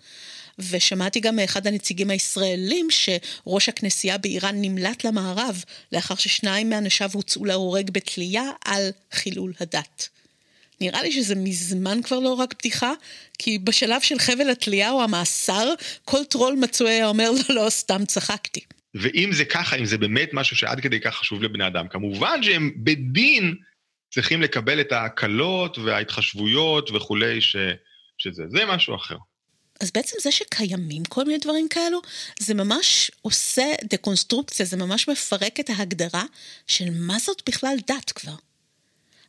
ושמעתי גם מאחד הנציגים הישראלים שראש הכנסייה באיראן נמלט למערב, לאחר ששניים מאנשיו הוצאו להורג בתלייה על חילול הדת. נראה לי שזה מזמן כבר לא רק בדיחה, כי בשלב של חבל התלייה או המאסר, כל טרול מצוי היה אומר לו, לא, לא, סתם צחקתי. ואם זה ככה, אם זה באמת משהו שעד כדי כך חשוב לבני אדם, כמובן שהם בדין צריכים לקבל את ההקלות וההתחשבויות וכולי, ש, שזה, זה משהו אחר. אז בעצם זה שקיימים כל מיני דברים כאלו, זה ממש עושה דקונסטרוקציה, זה ממש מפרק את ההגדרה של מה זאת בכלל דת כבר.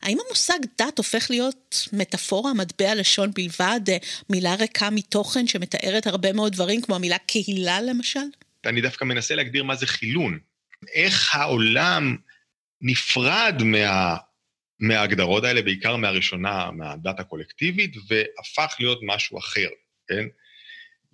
האם המושג דת הופך להיות מטאפורה, מטבע לשון בלבד, מילה ריקה מתוכן שמתארת הרבה מאוד דברים, כמו המילה קהילה למשל? אני דווקא מנסה להגדיר מה זה חילון. איך העולם נפרד מה, מההגדרות האלה, בעיקר מהראשונה, מהדת הקולקטיבית, והפך להיות משהו אחר, כן?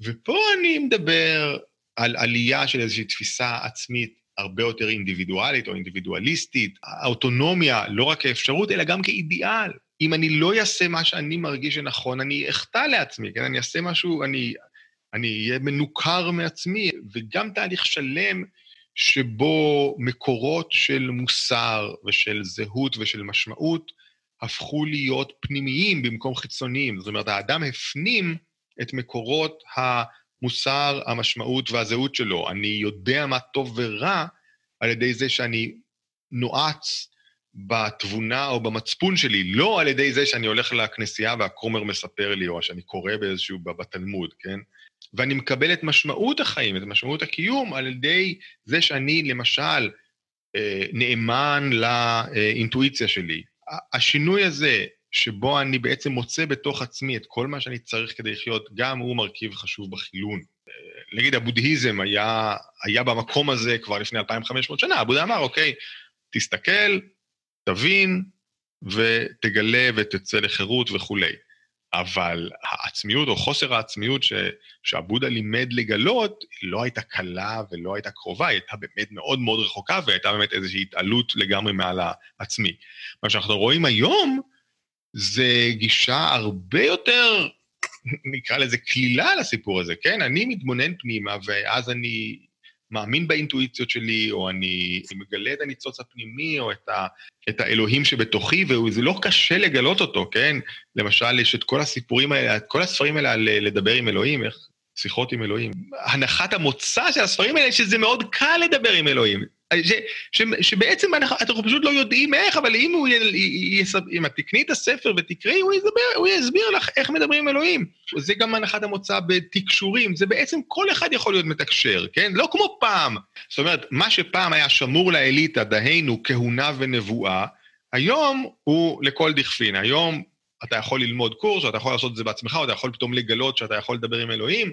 ופה אני מדבר על עלייה של איזושהי תפיסה עצמית הרבה יותר אינדיבידואלית או אינדיבידואליסטית, האוטונומיה לא רק כאפשרות, אלא גם כאידיאל. אם אני לא אעשה מה שאני מרגיש שנכון, אני אחטא לעצמי, כן? אני אעשה משהו, אני אני אהיה מנוכר מעצמי, וגם תהליך שלם שבו מקורות של מוסר ושל זהות ושל משמעות הפכו להיות פנימיים במקום חיצוניים. זאת אומרת, האדם הפנים את מקורות המוסר, המשמעות והזהות שלו. אני יודע מה טוב ורע על ידי זה שאני נועץ בתבונה או במצפון שלי, לא על ידי זה שאני הולך לכנסייה והכומר מספר לי, או שאני קורא באיזשהו, בתלמוד, כן? ואני מקבל את משמעות החיים, את משמעות הקיום, על ידי זה שאני, למשל, אה, נאמן לאינטואיציה שלי. השינוי הזה, שבו אני בעצם מוצא בתוך עצמי את כל מה שאני צריך כדי לחיות, גם הוא מרכיב חשוב בחילון. נגיד הבודהיזם היה, היה במקום הזה כבר לפני 2,500 שנה, הבודה אמר, אוקיי, תסתכל, תבין, ותגלה ותצא לחירות וכולי. אבל העצמיות או חוסר העצמיות ש, שעבודה לימד לגלות, לא הייתה קלה ולא הייתה קרובה, היא הייתה באמת מאוד מאוד רחוקה והייתה באמת איזושהי התעלות לגמרי מעל העצמי. מה שאנחנו רואים היום זה גישה הרבה יותר, נקרא לזה קלילה לסיפור הזה, כן? אני מתבונן פנימה ואז אני מאמין באינטואיציות שלי, או אני מגלה את הניצוץ הפנימי, או את, ה, את האלוהים שבתוכי, וזה לא קשה לגלות אותו, כן? למשל, יש את כל הסיפורים האלה, את כל הספרים האלה על לדבר עם אלוהים, איך שיחות עם אלוהים. הנחת המוצא של הספרים האלה, שזה מאוד קל לדבר עם אלוהים. ש, ש, שבעצם אנחנו, אנחנו פשוט לא יודעים איך, אבל אם, הוא י, י, י, אם את תקני את הספר ותקראי, הוא, הוא יסביר לך איך מדברים עם אלוהים. זה גם הנחת המוצא בתקשורים, זה בעצם כל אחד יכול להיות מתקשר, כן? לא כמו פעם. זאת אומרת, מה שפעם היה שמור לאליטה, דהיינו כהונה ונבואה, היום הוא לכל דכפין. היום אתה יכול ללמוד קורס, או אתה יכול לעשות את זה בעצמך, או אתה יכול פתאום לגלות שאתה יכול לדבר עם אלוהים,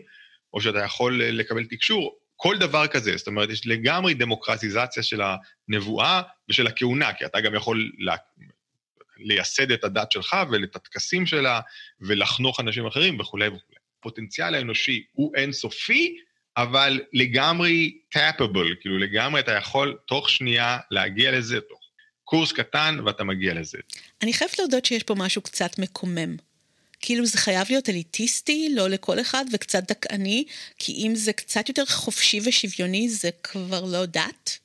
או שאתה יכול לקבל תקשור. כל דבר כזה, זאת אומרת, יש לגמרי דמוקרטיזציה של הנבואה ושל הכהונה, כי אתה גם יכול לה... לייסד את הדת שלך ואת הטקסים שלה ולחנוך אנשים אחרים וכולי וכולי. הפוטנציאל האנושי הוא אינסופי, אבל לגמרי טאפבל, כאילו לגמרי אתה יכול תוך שנייה להגיע לזה, תוך קורס קטן ואתה מגיע לזה. אני חייבת להודות שיש פה משהו קצת מקומם. כאילו זה חייב להיות אליטיסטי, לא לכל אחד, וקצת דכאני, כי אם זה קצת יותר חופשי ושוויוני, זה כבר לא דת.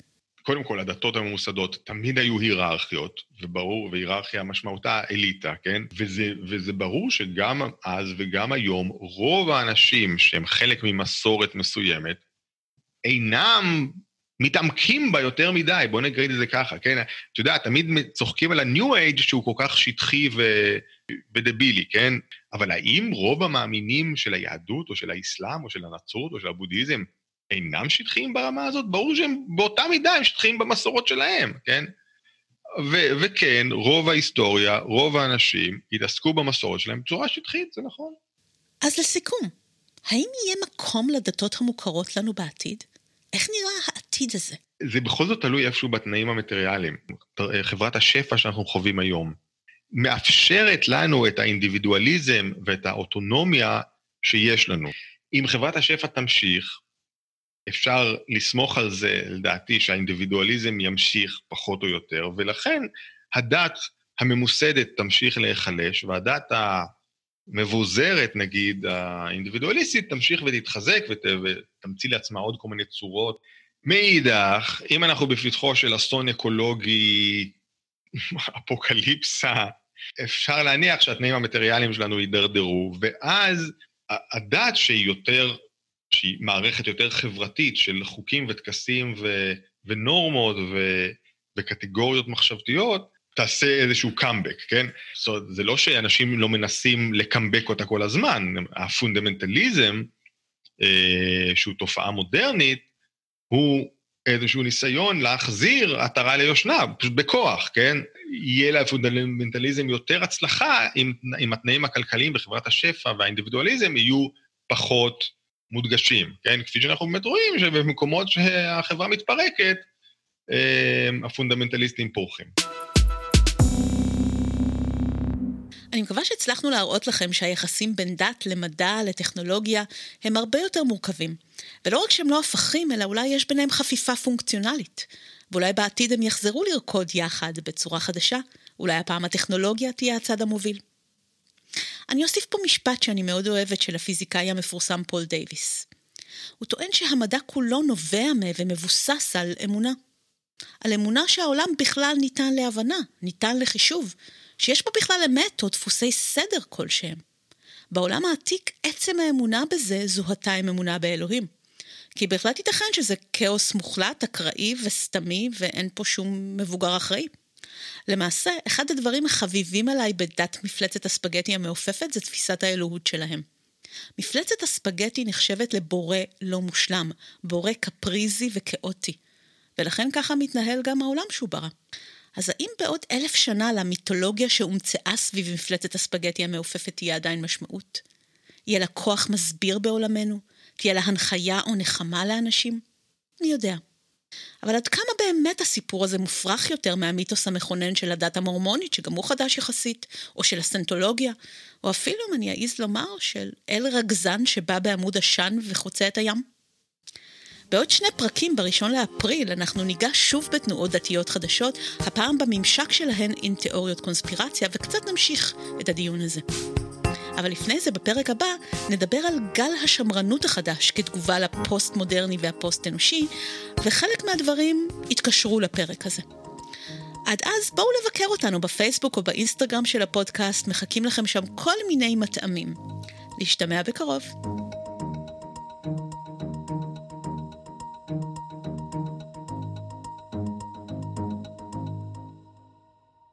קודם כל, הדתות הממוסדות תמיד היו היררכיות, וברור, והיררכיה משמעותה אליטה, כן? וזה, וזה ברור שגם אז וגם היום, רוב האנשים שהם חלק ממסורת מסוימת, אינם מתעמקים בה יותר מדי, בואו נגיד את זה ככה, כן? אתה יודע, תמיד צוחקים על ה-new age שהוא כל כך שטחי ו... ודבילי, כן? אבל האם רוב המאמינים של היהדות, או של האסלאם, או של הנצרות, או של הבודהיזם, אינם שטחיים ברמה הזאת? ברור שהם באותה מידה הם שטחיים במסורות שלהם, כן? ו- וכן, רוב ההיסטוריה, רוב האנשים התעסקו במסורת שלהם בצורה שטחית, זה נכון. אז לסיכום, האם יהיה מקום לדתות המוכרות לנו בעתיד? איך נראה העתיד הזה? זה בכל זאת תלוי איפשהו בתנאים המטריאליים. חברת השפע שאנחנו חווים היום מאפשרת לנו את האינדיבידואליזם ואת האוטונומיה שיש לנו. אם חברת השפע תמשיך, אפשר לסמוך על זה, לדעתי, שהאינדיבידואליזם ימשיך פחות או יותר, ולכן הדת הממוסדת תמשיך להיחלש, והדת המבוזרת, נגיד, האינדיבידואליסטית, תמשיך ותתחזק ות, ותמציא לעצמה עוד כל מיני צורות. מאידך, אם אנחנו בפתחו של אסון אקולוגי, אפוקליפסה, אפשר להניח שהתנאים המטריאליים שלנו יידרדרו, ואז הדת שהיא יותר שהיא מערכת יותר חברתית של חוקים וטקסים ו, ונורמות ו, וקטגוריות מחשבתיות, תעשה איזשהו קאמבק, כן? זאת אומרת, זה לא שאנשים לא מנסים לקאמבק אותה כל הזמן, הפונדמנטליזם, אה, שהוא תופעה מודרנית, הוא איזשהו ניסיון להחזיר עטרה ליושנה, פשוט בכוח, כן? יהיה לפונדמנטליזם יותר הצלחה אם, אם התנאים הכלכליים בחברת השפע והאינדיבידואליזם יהיו פחות מודגשים, כן? כפי שאנחנו באמת רואים שבמקומות שהחברה מתפרקת, אה, הפונדמנטליסטים פורחים. אני מקווה שהצלחנו להראות לכם שהיחסים בין דת למדע, לטכנולוגיה, הם הרבה יותר מורכבים. ולא רק שהם לא הפכים, אלא אולי יש ביניהם חפיפה פונקציונלית. ואולי בעתיד הם יחזרו לרקוד יחד בצורה חדשה. אולי הפעם הטכנולוגיה תהיה הצד המוביל. אני אוסיף פה משפט שאני מאוד אוהב את של הפיזיקאי המפורסם פול דייוויס. הוא טוען שהמדע כולו נובע ומבוסס על אמונה. על אמונה שהעולם בכלל ניתן להבנה, ניתן לחישוב, שיש בו בכלל אמת או דפוסי סדר כלשהם. בעולם העתיק עצם האמונה בזה זוהתה עם אמונה באלוהים. כי בהחלט ייתכן שזה כאוס מוחלט, אקראי וסתמי, ואין פה שום מבוגר אחראי. למעשה, אחד הדברים החביבים עליי בדת מפלצת הספגטי המעופפת זה תפיסת האלוהות שלהם. מפלצת הספגטי נחשבת לבורא לא מושלם, בורא קפריזי וכאוטי. ולכן ככה מתנהל גם העולם שהוא ברא. אז האם בעוד אלף שנה למיתולוגיה שהומצאה סביב מפלצת הספגטי המעופפת תהיה עדיין משמעות? יהיה לה כוח מסביר בעולמנו? תהיה לה הנחיה או נחמה לאנשים? מי יודע. אבל עד כמה באמת הסיפור הזה מופרך יותר מהמיתוס המכונן של הדת המורמונית, שגם הוא חדש יחסית, או של הסנטולוגיה, או אפילו, אם אני אעז לומר, של אל רגזן שבא בעמוד עשן וחוצה את הים? בעוד שני פרקים בראשון לאפריל אנחנו ניגש שוב בתנועות דתיות חדשות, הפעם בממשק שלהן עם תיאוריות קונספירציה, וקצת נמשיך את הדיון הזה. אבל לפני זה, בפרק הבא, נדבר על גל השמרנות החדש כתגובה לפוסט-מודרני והפוסט-אנושי, וחלק מהדברים יתקשרו לפרק הזה. עד אז בואו לבקר אותנו בפייסבוק או באינסטגרם של הפודקאסט, מחכים לכם שם כל מיני מטעמים. להשתמע בקרוב.